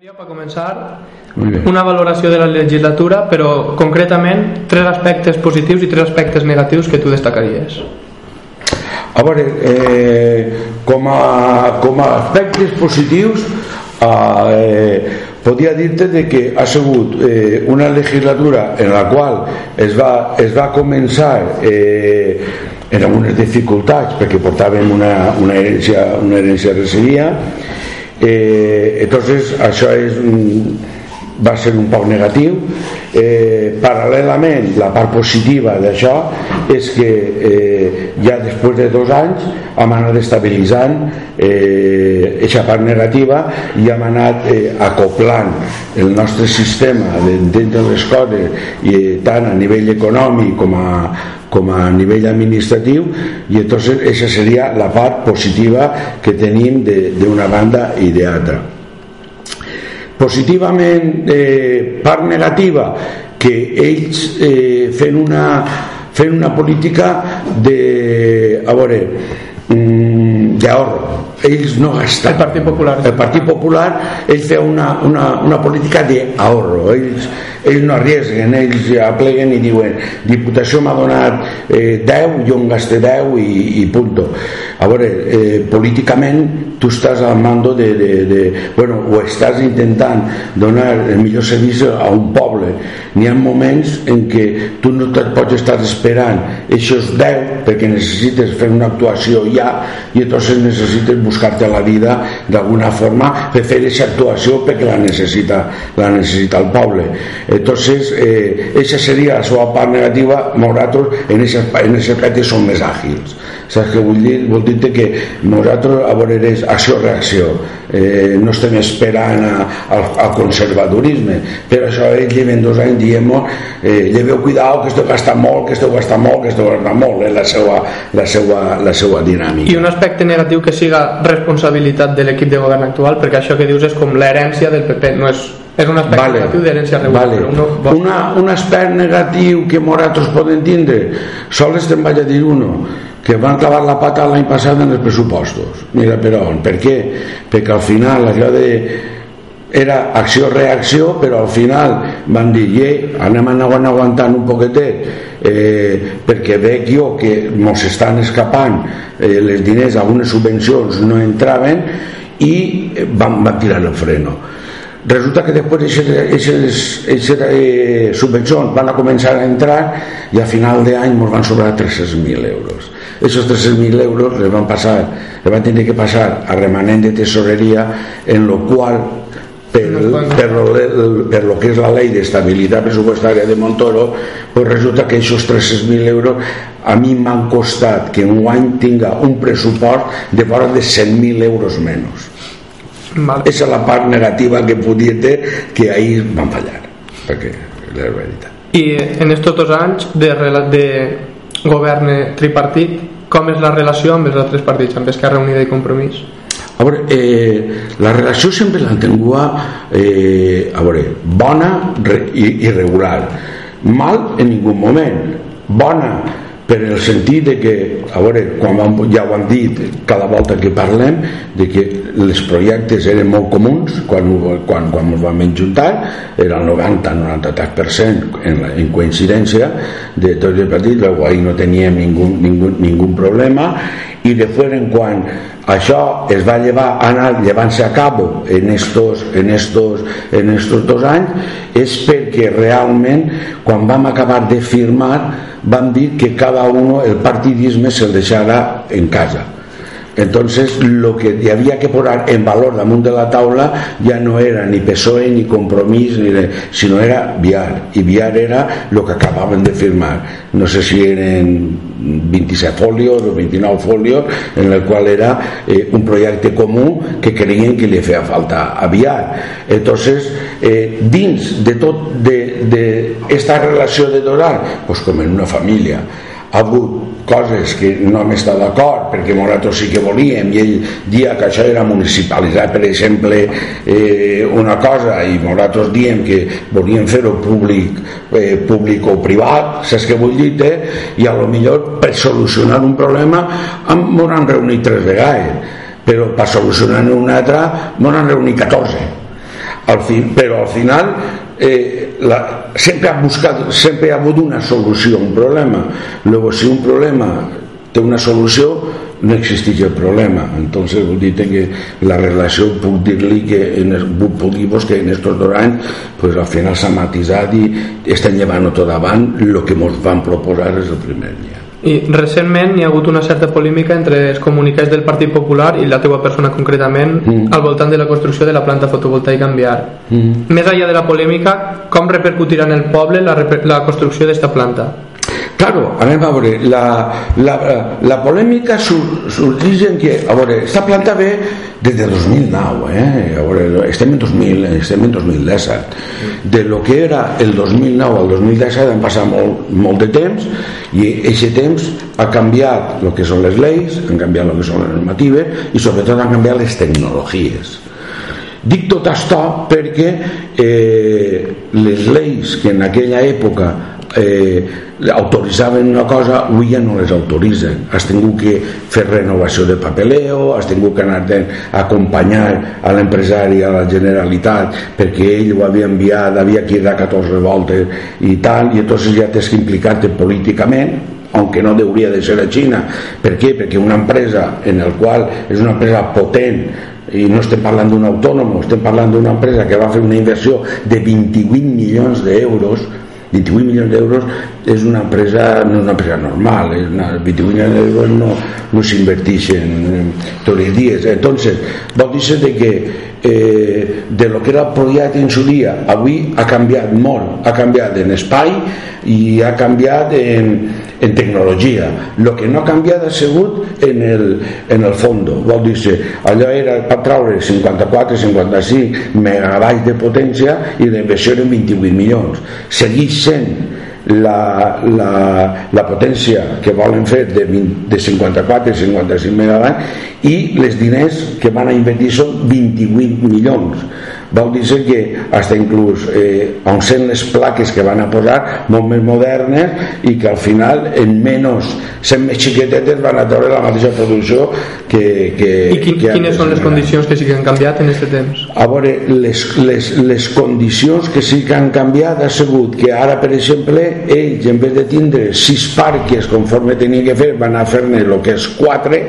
Per començar, una valoració de la legislatura, però concretament tres aspectes positius i tres aspectes negatius que tu destacaries. A veure, eh, com, a, com a aspectes positius, eh, podria dir-te de que ha sigut eh, una legislatura en la qual es va, es va començar eh, en algunes dificultats perquè portàvem una, una herència, una herència recibida eh, entonces això és va ser un poc negatiu. Eh, paral·lelament la part positiva d'això és que eh, ja després de dos anys hem anat estabilitzant aquesta eh, part negativa i hem anat eh, acoplant el nostre sistema d'entendre les coses i, eh, tant a nivell econòmic com a, com a nivell administratiu i entonces esa seria la part positiva que tenim d'una banda i d'altra positivament eh, part negativa que ells eh, fent una fent una política de a veure mm, d'ahorro ells no gasten el Partit Popular el Partit Popular ells feia una, una, una política d'ahorro ells ells no arriesguen, ells ja pleguen i diuen Diputació m'ha donat eh, 10, jo en gaste 10 i, i punto. A veure, eh, políticament tu estàs al mando de, de, de, bueno, o estàs intentant donar el millor servici a un poble. N'hi ha moments en què tu no et pots estar esperant. Aquests 10 perquè necessites fer una actuació ja i entonces necessites buscar-te la vida d'alguna forma per fer aquesta actuació perquè la necessita, la necessita el poble. Entonces eh, esa seria la seva part negativa. Nosaltres en ese aspecte som més àgils saps què vull dir? vol dir que nosaltres a veure és acció-reacció eh, no estem esperant a, al, al conservadorisme però això ells lleven dos anys diem eh, lleveu cuidado que esteu gastant molt que esteu gastant molt, que esteu gastant molt és la seva, la seva, la seva dinàmica i un aspecte negatiu que siga responsabilitat de l'equip de govern actual perquè això que dius és com l'herència del PP no és és un aspecte vale, negatiu d'herència regular vale. uno, una, un aspecte negatiu que nosaltres poden tindre sols te'n vaig a dir uno que van clavar la pata l'any passat en els pressupostos. Mira per on, per què? perquè al final allò de era acció-reacció però al final van dir eh, anem aguantant un poquetet eh, perquè veig jo que mos estan escapant eh, les diners, algunes subvencions no entraven i van, van tirar el freno. Resulta que després aquestes eh, subvencions van a començar a entrar i a final d'any ens van sobrar 300.000 euros aquests 300.000 euros les van passar les van tenir que passar a remanent de tesoreria en lo qual per, per, lo, per lo que és la llei d'estabilitat pressupostària de Montoro pues resulta que aquests 300.000 euros a mi m'han costat que un any tinga un pressupost de fora de 100.000 euros menys Vale. Esa és la part negativa que podia que ahir van fallar, perquè la veritat. I en estos dos anys de, de govern tripartit, com és la relació amb els altres partits, amb Esquerra Unida i Compromís? A veure, eh, la relació sempre l'han tingut eh, a veure, bona i, i regular. Mal en ningú moment. Bona per el sentit de que, a veure, vam, ja ho han dit cada volta que parlem, de que els projectes eren molt comuns quan, quan, quan ens vam juntar, era el 90-93% en, la, en coincidència de tots els partits, però ahir no teníem ningú, ningú, ningú problema i de fora en quan això es va llevar, anar llevant-se a cabo en estos, en, estos, en estos dos anys és perquè realment quan vam acabar de firmar vam dir que cada uno el partidisme se'l deixara en casa. Entonces lo que había que poner en valor damunt de la taula ja no era ni PSOE ni Compromís ni de, sino era Viar. I Viar era lo que acabaven de firmar. No sé si eren 27 folios o 29 folios en el qual era eh, un projecte comú que creien que li feia falta a Viar entonces eh, dins de tot de, de esta relació de Doral pues com en una família ha hagut coses que no hem estat d'acord perquè nosaltres sí que volíem i ell dia que això era municipalitzat per exemple eh, una cosa i nosaltres diem que volíem fer-ho públic, eh, públic o privat saps què vull dir -te? i a lo millor per solucionar un problema ens han reunit tres vegades però per solucionar un altre ens han reunit 14 al fin, però al final eh, la, sempre ha buscat sempre ha hagut una solució a un problema. Luego si un problema té una solució no existeix el problema. Entonces vull dir que la relació puc dir-li que en, puc dir que en estos dos anys pues, al final s'ha matisat i estan llevant tot davant el que ens van proposar és el primer dia i recentment hi ha hagut una certa polímica entre els comunicats del Partit Popular i la teva persona concretament mm. al voltant de la construcció de la planta fotovoltaica en Viar. Mm. Més enllà de la polèmica, com repercutirà en el poble la, la construcció d'esta planta? Claro, a veure, la, la, la polèmica sur, sorgeix en que, a veure, esta planta ve des de 2009, eh? A veure, estem en 2000, estem en 2017. De lo que era el 2009 al 2017 han passat molt, molt de temps i aquest temps ha canviat el que són les lleis, han canviat el que són les normatives i sobretot han canviat les tecnologies. Dic tot això perquè eh, les lleis que en aquella època eh, autoritzaven una cosa avui ja no les autoritzen has tingut que fer renovació de papeleo has tingut que anar a acompanyar a l'empresari a la Generalitat perquè ell ho havia enviat havia que ir a 14 voltes i tal i entonces ja tens que implicar-te políticament aunque no hauria de ser a Xina per què? perquè una empresa en el qual és una empresa potent i no estem parlant d'un autònom estem parlant d'una empresa que va fer una inversió de 28 milions d'euros 28 milions d'euros és una empresa, no és una empresa normal, és una, 28 milions d'euros no, no s'inverteixen tots els. Entonces, vol dir de que eh, de lo que era el en su dia, avui ha canviat molt, ha canviat en espai i ha canviat en, en tecnologia. El que no ha canviat ha sigut en el, en el fons. Vol dir allò era per traure 54-55 megabytes de potència i la inversió eren 28 milions. Segueix sent la, la, la potència que volen fer de, 20, de 54 i 55 megabytes i les diners que van a invertir són 28 milions vol dir que hasta inclús eh, on sent les plaques que van a posar molt més modernes i que al final en menys sent més xiquetetes van a treure la mateixa producció que, que, I quin, que quines són les condicions que sí que han canviat en aquest temps? A veure, les, les, les condicions que sí que han canviat ha sigut que ara per exemple ells en vez de tindre sis parques conforme tenien que fer van a fer-ne el que és quatre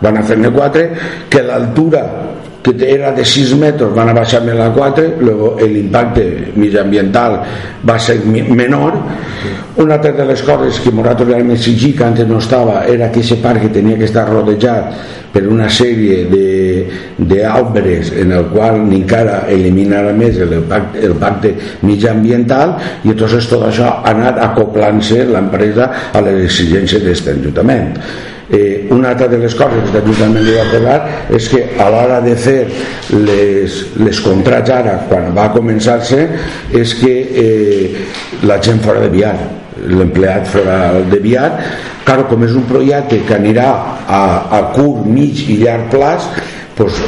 van a fer-ne quatre que l'altura que era de 6 metres van a baixar a la 4 luego el impacte va ser menor. Una altra de les coses que nosaltres realment exigir que antes no estava era que aquest parc tenia que estar rodejat per una sèrie d'àlberes en el qual encara eliminarà més el pacte, el pacte mitjanambiental i entonces tot això ha anat acoplant-se l'empresa a les exigències d'aquest ajuntament Eh, una altra de les coses que l'Ajuntament li va posar és que a l'hora de fer les, les contrats ara, quan va començar-se, és que eh, la gent fora de viar, l'empleat fora de viar, claro, com és un projecte que anirà a, a curt, mig i llarg plaç, doncs,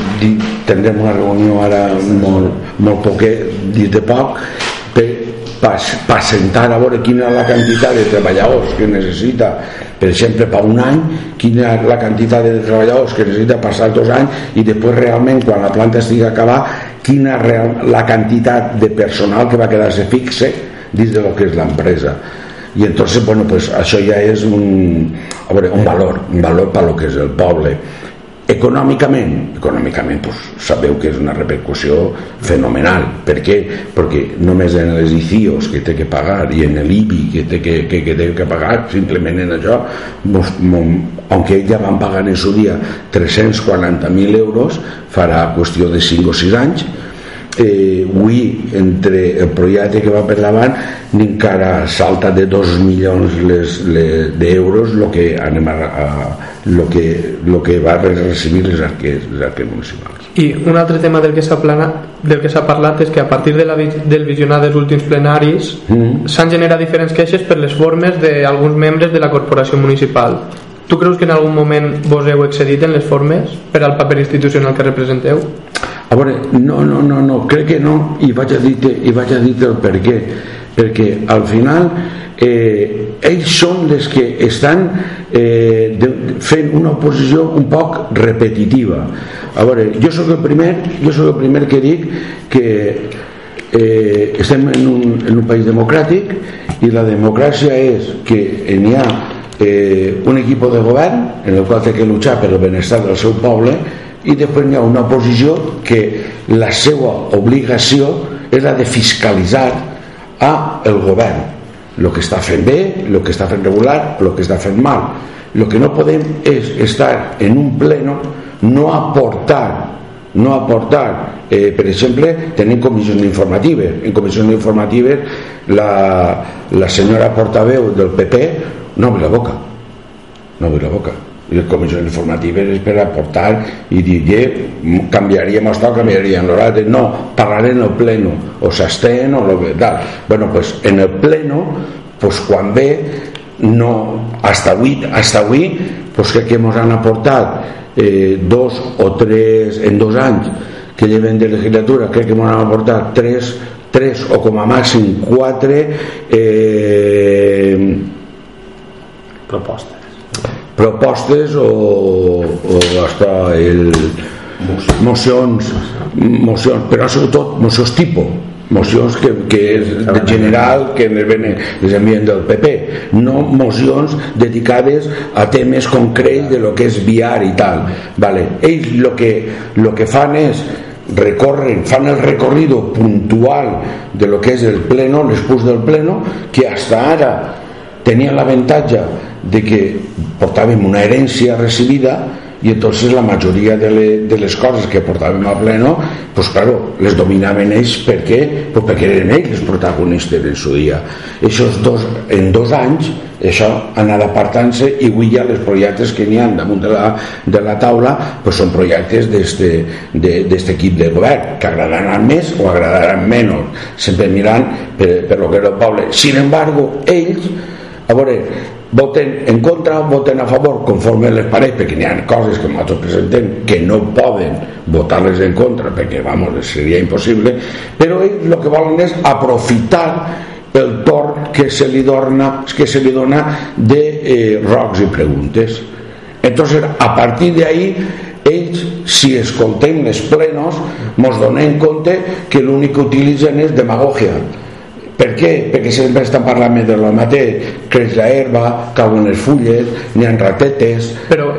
tindrem una reunió ara molt, molt poquet, dit de poc, per, per, per sentar a veure quina és la quantitat de treballadors que necessita per exemple per un any quina la quantitat de treballadors que necessita passar dos anys i després realment quan la planta estigui acabada quina real, la quantitat de personal que va quedar-se fixe dins de lo que és l'empresa. I entonces bueno, pues això ja és un, a veure, un valor un valor per lo que és el poble Econòmicament, econòmicament pues, sabeu que és una repercussió fenomenal. Per què? Perquè només en les ICIOs que té que pagar i en l'IBI que té que, que, que, té que pagar, simplement en això, mos, aunque ja van pagar en su dia 340.000 euros, farà qüestió de 5 o 6 anys, eh, avui entre el projecte que va per davant encara salta de 2 milions d'euros el que anem a, a lo que, lo que va a recibir les arques, les arques municipals. I un altre tema del que s'ha del que s'ha parlat és que a partir de la, del visionat dels últims plenaris mm s'han generat diferents queixes per les formes d'alguns membres de la corporació municipal. Tu creus que en algun moment vos heu excedit en les formes per al paper institucional que representeu? A veure, no, no, no, no crec que no i vaig a dir-te dir el per què. Perquè al final eh, ells són els que estan eh, de, fent una oposició un poc repetitiva. A veure, jo sóc el primer jo sóc el primer que dic que eh, estem en un, en un país democràtic i la democràcia és que n'hi ha eh, un equip de govern en el qual té que luchar per el benestar del seu poble i després hi ha una oposició que la seva obligació és la de fiscalitzar a el govern. El que està fent bé, el que està fent regular el que està fent mal. El que no podem és estar en un pleno no aportar no aportar. Eh, per exemple tenim comissions informatives. En comissions informatives la, la senyora portaveu del PP no obre la boca. No obre la boca i les comissions informatives és per aportar i dir, eh, canviaríem això, canviaríem l'horari no, parlaré en el pleno o s'estén o lo que tal. Bueno, pues en el pleno pues quan ve no, hasta avui, hasta avui pues crec que ens han aportat eh, dos o tres en dos anys que lleven de legislatura crec que ens han aportat tres, tres o com a màxim quatre eh, propostes propostes o, o hasta el mocions mocions, però sobretot mocions tipus mocions que, que és de general que les envien del PP no mocions dedicades a temes concrets de lo que és viar i tal vale. ells lo que, lo que fan és recorren, fan el recorrido puntual de lo que és el pleno, l'expús del pleno que hasta ara tenien l'avantatge de que portàvem una herència recibida i entonces la majoria de, le, de les coses que portàvem a pleno pues claro, les dominaven ells per què? Pues perquè eren ells els protagonistes en su dia. Dos, en dos anys això ha anat apartant-se i avui ja les projectes que n'hi ha damunt de la, de la taula pues són projectes d'aquest equip de govern que agradaran més o agradaran menys. Sempre mirant per, per lo que era el poble. Sin embargo ells a veure, voten en contra voten a favor conforme les pareix perquè n'hi ha coses que nosaltres presentem que no poden votar-les en contra perquè vamos, seria impossible però ells el que volen és aprofitar el torn que se li dona, que se li dona de eh, rocs i preguntes. Entonces a partir de ahí ells si escoltem les plenos mos donem compte que l'únic que utilitzen és demagogia per què? Perquè sempre estan parlant de lo mateix, creix la herba, cauen les fulles, n'hi ha ratetes... Però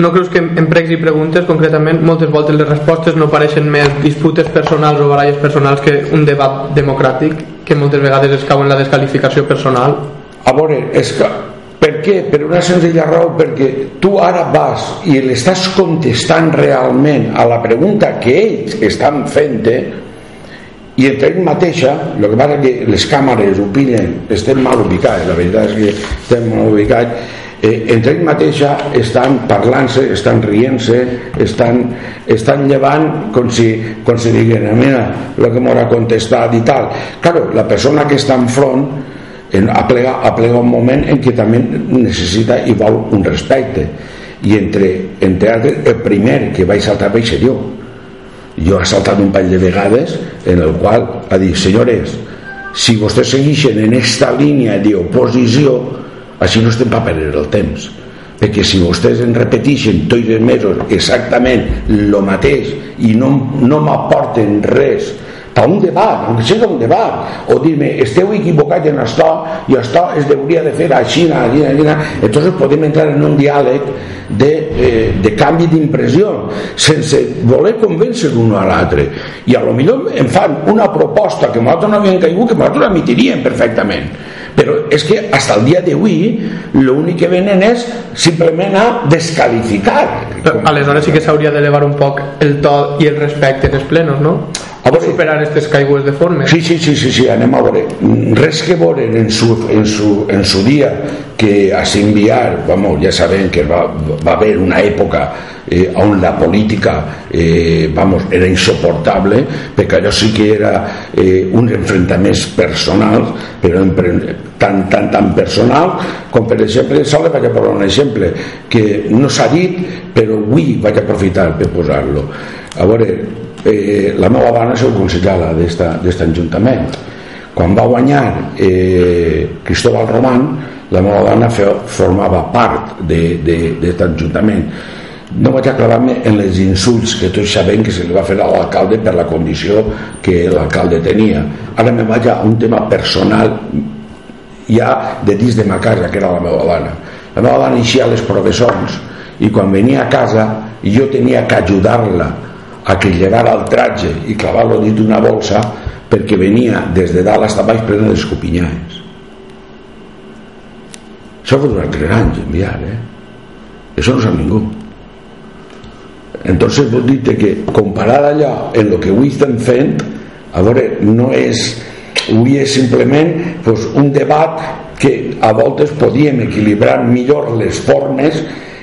no creus que en pregs i preguntes, concretament, moltes voltes les respostes no pareixen més disputes personals o baralles personals que un debat democràtic, que moltes vegades es cau en la descalificació personal? A veure, és que per què? Per una senzilla raó, perquè tu ara vas i l'estàs contestant realment a la pregunta que ells estan fent i entre ell mateixa el que passa que les càmeres ho pillen estem mal ubicats la veritat és que estem mal ubicats eh, entre ell mateixa estan parlant-se estan rient-se estan, estan llevant com si, com si diguin mira el que m'haurà contestat i tal claro, la persona que està enfront en, aplega, aplega un moment en què també necessita i vol un respecte. I entre, entre altres el primer que vaig saltar vaig ser jo jo he saltat un parell de vegades en el qual ha dit senyores si vostès segueixen en esta línia d'oposició així no estem per perdre el temps perquè si vostès en repeteixen tots els mesos exactament el mateix i no, no m'aporten res a un debat, aunque sigui un debat. O dir-me, esteu equivocats en això i això es hauria de fer així, així, així entonces podem entrar en un diàleg de, eh, de canvi d'impressió sense voler convèncer l'un a l'altre. I a lo millor em fan una proposta que nosaltres no havíem caigut que nosaltres l'emitiríem perfectament. Però és que fins al dia d'avui l'únic que venen és simplement a descalificar aleshores sí que s'hauria d'elevar un poc el to i el respecte en els plenos, no? A veure, superar aquestes caigües de formes sí, sí, sí, sí, sí, anem a veure. Res que veure en su, en su, en su dia que a s'enviar vamos, ja sabem que va, va haver una època eh, on la política eh, vamos, era insoportable perquè allò sí que era eh, un enfrontaments personals però tan, tan, tan personal com per exemple, sol vaig a posar un exemple que no s'ha dit però avui vaig aprofitar per posar-lo. A veure eh, la meva dona és el consellera d'aquest ajuntament. Quan va guanyar eh, Cristóbal Román la meva dona formava part d'aquest ajuntament. No vaig aclarar-me en les insults que tots sabem que se li va fer a l'alcalde per la condició que l'alcalde tenia. Ara me vaig a un tema personal ja de dins de ma casa que era la meva dona la meva dona eixia les professors i quan venia a casa jo tenia que ajudar-la a que llevara el tratge i clavar-lo dins d'una bolsa perquè venia des de dalt fins baix plena d'escopinyades això fa durar 3 anys enviar eh? això no sap ningú. Entonces vol dir que comparar allò en el que avui estem fent a veure, no és avui és simplement pues, un debat que a voltes podíem equilibrar millor les formes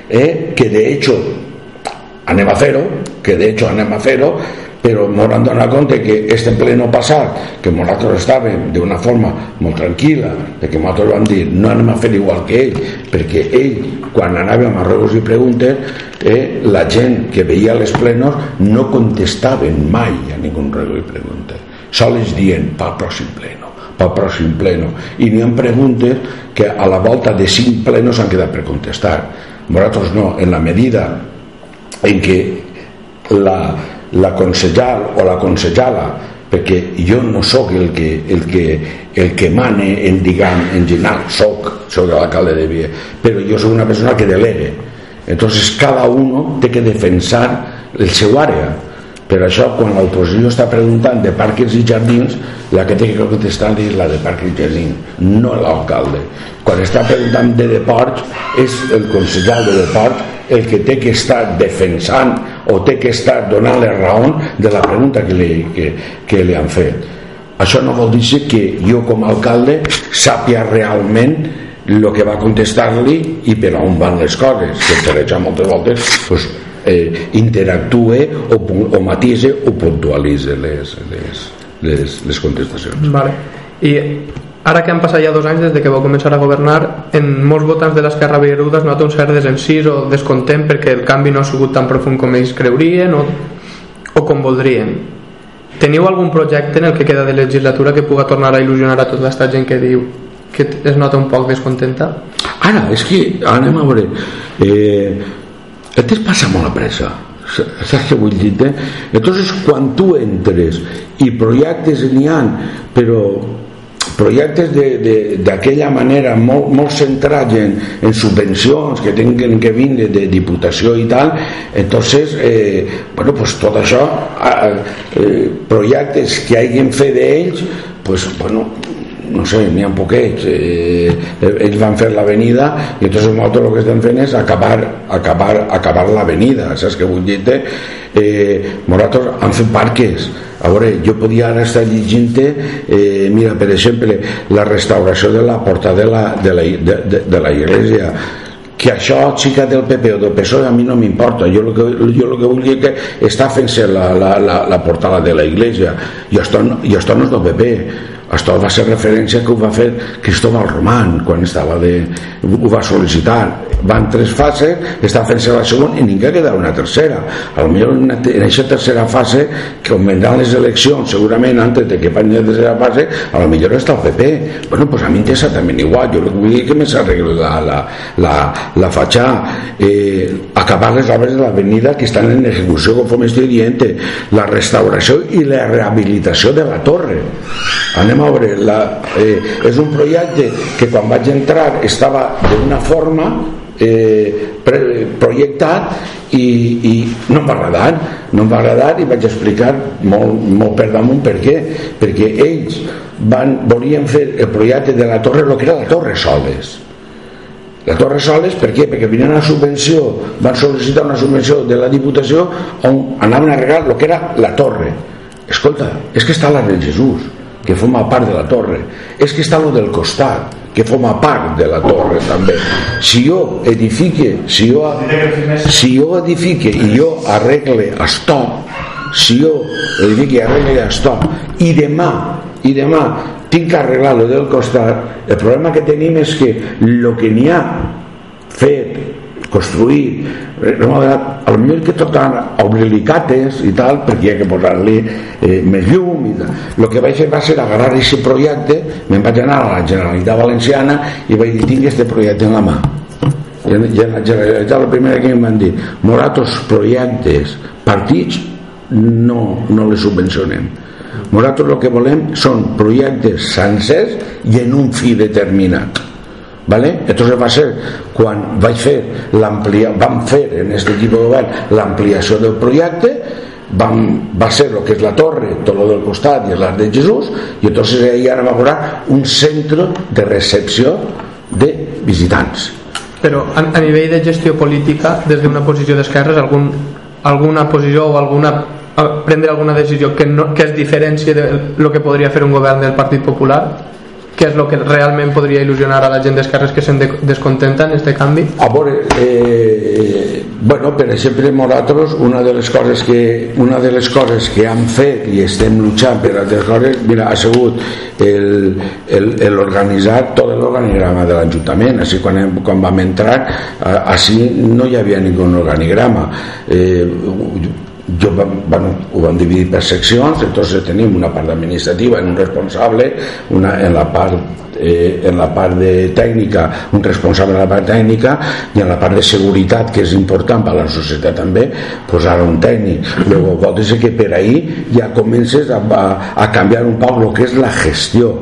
eh, que de hecho anem a fer-ho que de hecho anem a fer-ho però ens hem donat compte que este pleno passat que nosaltres estàvem d'una forma molt tranquil·la de que nosaltres vam dir no anem a fer igual que ell perquè ell quan anàvem a regos i preguntes eh, la gent que veia les plenos no contestaven mai a ningú rego i preguntes sols dient pel pròxim pleno pel pròxim pleno i n'hi ha preguntes que a la volta de cinc plenos han quedat per contestar. Nosaltres no, en la medida en què la, l'aconsellar o l'aconsellada perquè jo no sóc el que, el que, el que mane en diguem en general, sóc, sóc l'alcalde de Via però jo sóc una persona que delegue entonces cada uno té que defensar el seu àrea. Per això quan l'oposició està preguntant de parques i jardins la que té que contestar és la de parques i jardins no l'alcalde. Quan està preguntant de deports és el conseller de deports el que té que estar defensant o té que estar donant les raons de la pregunta que li, que, que li han fet això no vol dir que jo com a alcalde sàpia realment el que va contestar-li i per on van les coses que per això moltes voltes pues, eh, interactue o, o matise o puntualitze les, les, les, les contestacions vale. i Ara que han passat ja dos anys des de que va començar a governar, en molts votants de l'Esquerra Veieruda es nota un cert desencís o descontent perquè el canvi no ha sigut tan profund com ells creurien o, o com voldrien. Teniu algun projecte en el que queda de legislatura que puga tornar a il·lusionar a tota aquesta gent que diu que es nota un poc descontenta? Ara, és que anem a veure eh, temps passa molt a pressa saps què vull dir? Eh? Entonces, quan tu entres i projectes n'hi ha, però projectes d'aquella manera molt, molt centrats en, en subvencions que tinguin que vindre de diputació i tal entonces eh, bueno, pues tot això eh, eh, projectes que hagin fet d'ells pues, bueno, no sé, n'hi ha poquets. Eh, ells van fer l'avenida i entonces nosaltres el que estem fent és acabar, acabar, acabar l'avenida saps què vull dir eh, nosaltres han fet parques a veure, jo podia ara estar llegint eh, mira, per exemple la restauració de la porta de la, de la, de, de, de la iglesia. Que això xica del PP o del PSOE a mi no m'importa jo el que, jo el que vull dir que està fent-se la, la, la, la portada de la iglesia. I això, i això no és del PP això va ser referència que ho va fer Cristóbal Román quan estava de, ho va sol·licitar. Van tres fases, està fent-se la segona i ningú queda una tercera. A lo millor en aquesta tercera fase que vendran les eleccions segurament antes de que van la tercera fase a lo millor està el PP bueno, pues a mi m'interessa també igual jo vull dir que me s'arregli la, la, la, la fatxa eh, acabar les obres de l'avenida que estan en execució conforme estic dient la restauració i la rehabilitació de la torre. Anem a veure la, eh, és un projecte que quan vaig entrar estava d'una forma eh, projectat i, i no em va agradar no em va agradar i vaig explicar molt, molt per damunt per què perquè ells van, volien fer el projecte de la torre el que era la torre soles la Torre Soles, per què? Perquè venien una subvenció, van sol·licitar una subvenció de la Diputació on anaven a arreglar el que era la torre. Escolta, és que està la del Jesús, que forma part de la torre. És que està lo del costat, que forma part de la torre també si jo edifique si jo, si jo edifique i jo arregle esto si jo edifique i arregle esto i demà i demà tinc que arreglar lo del costat el problema que tenim és que el que n'hi ha fet construir a lo millor que tornar a obrir-li cates i tal perquè hi ha que posar-li eh, més llum i tal. el que vaig fer va ser agarrar aquest projecte me'n vaig anar a la Generalitat Valenciana i vaig dir tinc aquest projecte en la mà. I en la Generalitat la primera que em van dir Moratos projectes partits no, no les subvencionem. Nosaltres el que volem són projectes sencers i en un fi determinat ¿vale? entonces va ser quan vaig fer l'amplia vam fer en aquest equip de govern l'ampliació del projecte vam, va ser el que és la torre tot lo del costat i l'art de Jesús i entonces ahí ara va haver un centre de recepció de visitants però a, a nivell de gestió política des d'una posició d'esquerres algun, alguna posició o alguna prendre alguna decisió que, no, que es diferencie de lo que podria fer un govern del Partit Popular què és el que realment podria il·lusionar a la gent d'esquerres que se'n descontenta en aquest canvi? A veure, eh, bueno, per exemple, nosaltres, una de les coses que, una de les coses que hem fet i estem luchant per altres coses, mira, ha sigut l'organitzar tot l'organigrama de l'Ajuntament. Així, quan, hem, quan vam entrar, així no hi havia ningú organigrama. Eh, jo, bueno, ho vam dividir per seccions entonces tenim una part administrativa en un responsable una, en la part eh, en la part de tècnica un responsable de la part tècnica i en la part de seguretat que és important per a la societat també posar un tècnic. Luego, vol dir que per ahir ja comences a, a, a canviar un poc el que és la gestió.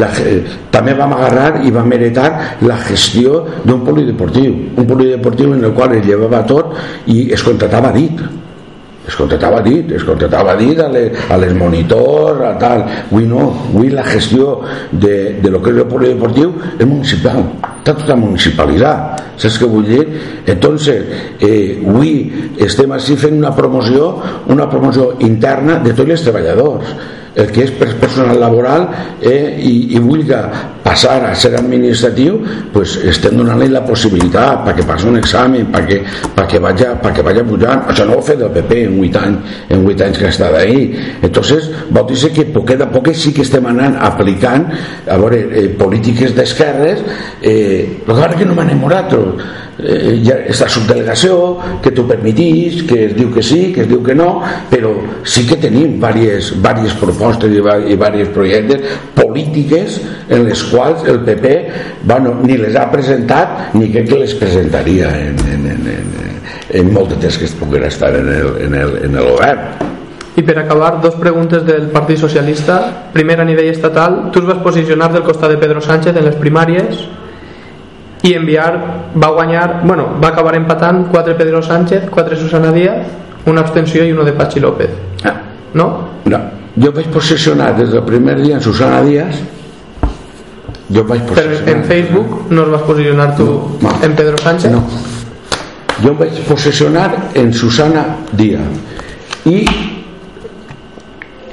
La, eh, també vam agarrar i vam heretar la gestió d'un polideportiu un polideportiu en el qual es llevava tot i es contratava dit es contratava dit, es contratava dit a les, a les monitors, a tal. Avui no, avui la gestió de, de lo que és el polideportiu és municipal, està tota municipalitzat. Saps què vull dir? Entonces, eh, avui estem així fent una promoció, una promoció interna de tots els treballadors el que és personal laboral eh, i, i vulgui passar a ser administratiu pues estem donant-li la possibilitat perquè passi un examen perquè, perquè, vagi, perquè vagi pujant. Això no ho ha fet el PP en 8 anys, en 8 anys que ha estat ahí. Entonces vol dir que poquet a poquet sí que estem anant aplicant a veure, eh, polítiques d'esquerres eh, el que que no m'han enamorat eh, hi ha aquesta subdelegació que t'ho permetís, que es diu que sí, que es diu que no, però sí que tenim diverses, diverses propostes i, i diversos projectes polítiques en les quals el PP bueno, ni les ha presentat ni crec que les presentaria en, en, en, en, en molt de temps que es poguera estar en el, en el, en el govern. I per acabar, dos preguntes del Partit Socialista. Primer, a nivell estatal, tu es vas posicionar del costat de Pedro Sánchez en les primàries i enviar va guanyar, bueno, va acabar empatant 4 Pedro Sánchez, 4 Susana Díaz una abstenció i uno de Pachi López ah. no? no, jo vaig posicionar des del primer dia en Susana Díaz jo vaig posicionar Però en Facebook no es vas posicionar tu no, no. en Pedro Sánchez? no jo em vaig posicionar en Susana Díaz i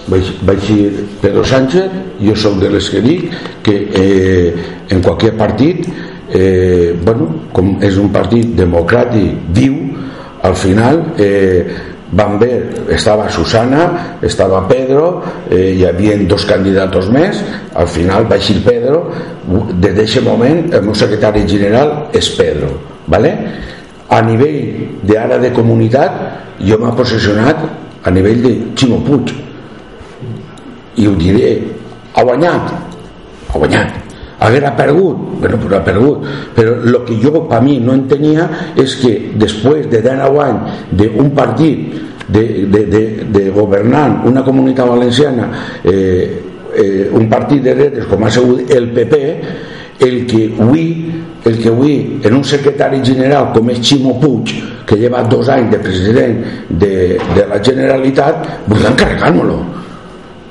vaig, vaig dir Pedro Sánchez jo sóc de les que dic que eh, en qualsevol partit eh, bueno, com és un partit democràtic viu al final eh, van ver, estava Susana estava Pedro eh, hi havia dos candidats més al final va eixir Pedro des d'aquest moment el meu secretari general és Pedro vale? a nivell d'ara de comunitat jo m'ha posicionat a nivell de Ximo Puig i ho diré ha guanyat ha guanyat haguera perdut bueno, però ha perdut però el que jo per mi no entenia és que després de 10 anys d'un partit de, de, de, de governant una comunitat valenciana eh, eh, un partit de dretes com ha sigut el PP el que avui el que avui en un secretari general com és Ximo Puig que lleva dos anys de president de, de la Generalitat voldran carregar-me-lo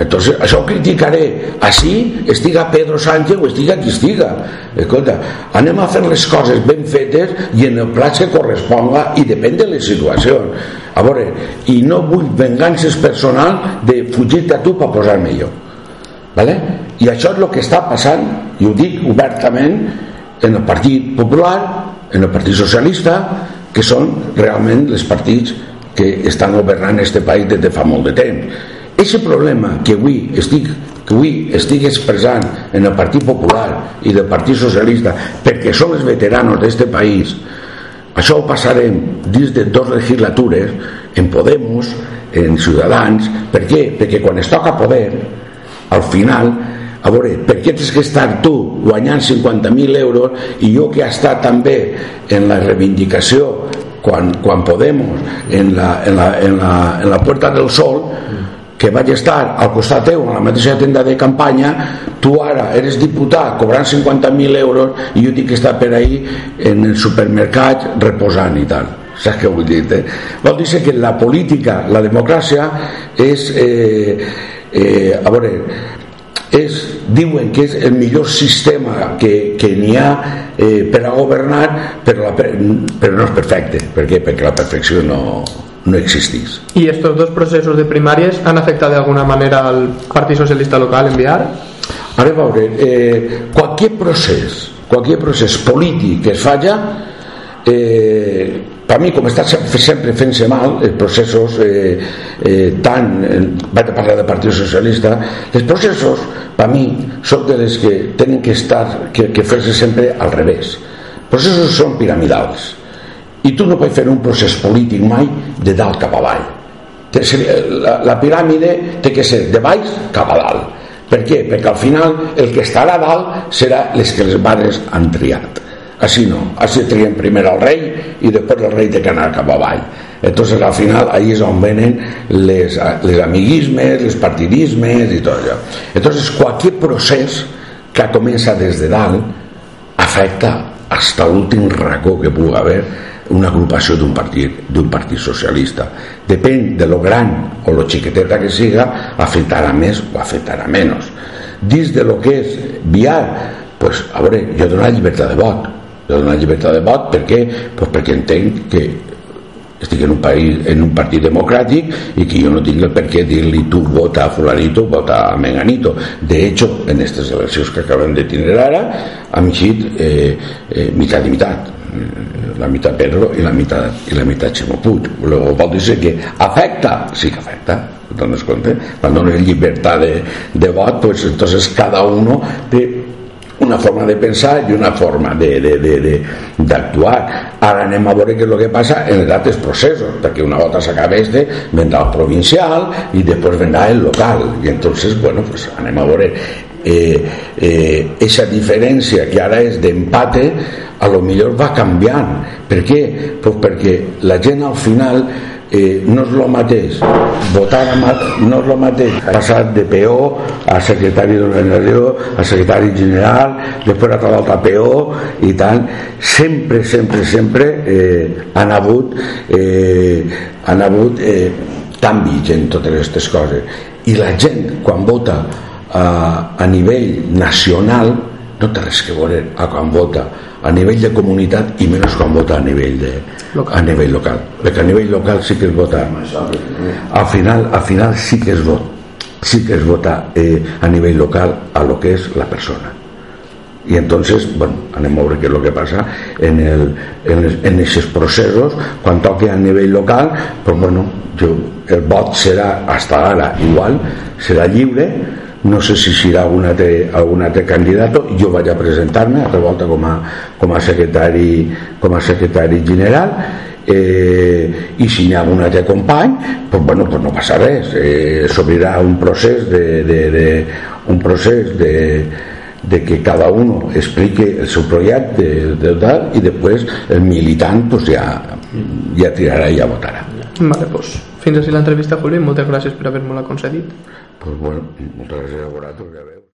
entonces això ho criticaré. Així estiga Pedro Sánchez o estiga qui estiga. Escolta, anem a fer les coses ben fetes i en el plat se corresponga i depèn de les situacions. A veure, i no vull vengances personal de fugir-te a tu per posar-me jo vale? i això és el que està passant i ho dic obertament en el Partit Popular en el Partit Socialista que són realment els partits que estan governant este país des de fa molt de temps Eixe problema que avui estic que avui estic expressant en el Partit Popular i del Partit Socialista perquè som els veteranos d'este país això ho passarem dins de dues legislatures en Podemos, en Ciutadans per què? perquè quan es toca poder al final a veure, per què tens que estar tu guanyant 50.000 euros i jo que he estat també en la reivindicació quan, quan Podemos en la, en, la, en, la, en la Puerta del Sol que vaig estar al costat teu en la mateixa tenda de campanya tu ara eres diputat cobrant 50.000 euros i jo tinc que estar per ahir en el supermercat reposant i tal saps què vull dir? Eh? vol dir que la política, la democràcia és eh, eh, a veure és, diuen que és el millor sistema que, que n'hi ha eh, per a governar però, la, però no és perfecte per què? perquè la perfecció no, no existís. ¿Y estos dos procesos de primarias han afectado de alguna manera al Partido Socialista local? Ara, a veure, eh, qualsevol procés, qualsevol procés polític que es falla, eh, per mi, com està sempre fent-se mal, els processos eh, eh, tant, eh, vaig a parlar del Partit Socialista, els processos, per mi, són de les que tenen que estar, que, que fer-se sempre al revés. Els processos són piramidals i tu no pots fer un procés polític mai de dalt cap avall la, la piràmide té que ser de baix cap a dalt. Per què? perquè al final el que estarà a dalt serà les que les mares han triat. Així no, així trien primer el rei i després el rei té que anar cap avall entonces al final ahí és on venen les, les amiguismes, les partidismes i tot allò. Entonces qualsevol procés que comença des de dalt afecta hasta l'últim racó que pugui haver una agrupació d'un partit, d'un partit socialista. Depèn de lo gran o lo xiqueteta que siga, afectarà més o afectarà menys. Dins de lo que és viar, pues, a veure, jo dono la llibertat de vot. Jo dono la llibertat de vot perquè, pues perquè entenc que estic en un, país, en un partit democràtic i que jo no tinc el per què dir-li tu vota a fulanito, vota a menganito de hecho, en aquestes eleccions que acabem de tindre ara han eixit eh, eh, mitat i mitat la mitad Pedro y la mitad, y la mitad Ximo Puig. Luego vol dir que afecta, sí que afecta, dones compte? Cuando no hay libertad de, de vot, pues entonces cada uno té una forma de pensar i una forma d'actuar. Ara anem a veure què és el que passa en els altres processos, perquè una volta s'acaba este, vendrà el provincial i després vendrà el local. I entonces, bueno, pues anem a veure eh, eh, esa diferència que ara és d'empate a lo millor va canviant per què? Pues perquè la gent al final eh, no és el mateix votar no és el mateix passar de PO a secretari d'organització a secretari general després a tot a PO i tant. Sempre, sempre, sempre eh, han hagut eh, han hagut eh, canvis en totes aquestes coses. I la gent quan vota a, a nivell nacional no té res que veure a quan vota a nivell de comunitat i menys quan vota a nivell, de, local. a nivell local. Perquè a nivell local sí que es vota. Al final, al final sí que es vota sí que es vota eh, a nivell local a lo que és la persona. I entonces, bueno, anem a veure què és el que passa en, el, en, els, en aquests processos. Quan toque a nivell local pues bueno, jo, el vot serà hasta ara igual, serà lliure no sé si serà algun altre, algun altre candidat jo vaig a presentar-me altra volta com a, com a secretari com a secretari general. Eh, i si n'hi ha algun altre company pues, bueno, pues no passa res. Eh, s'obrirà un procés de, de, de, un procés de, de que cada uno explique el seu projecte de, de tal, i després el militant pues, ja, ja tirarà i ja votarà. Vale, pues, fins així l'entrevista Juli moltes gràcies per haver-me-la concedit pues bueno, moltes gràcies a vosaltres, ja veus.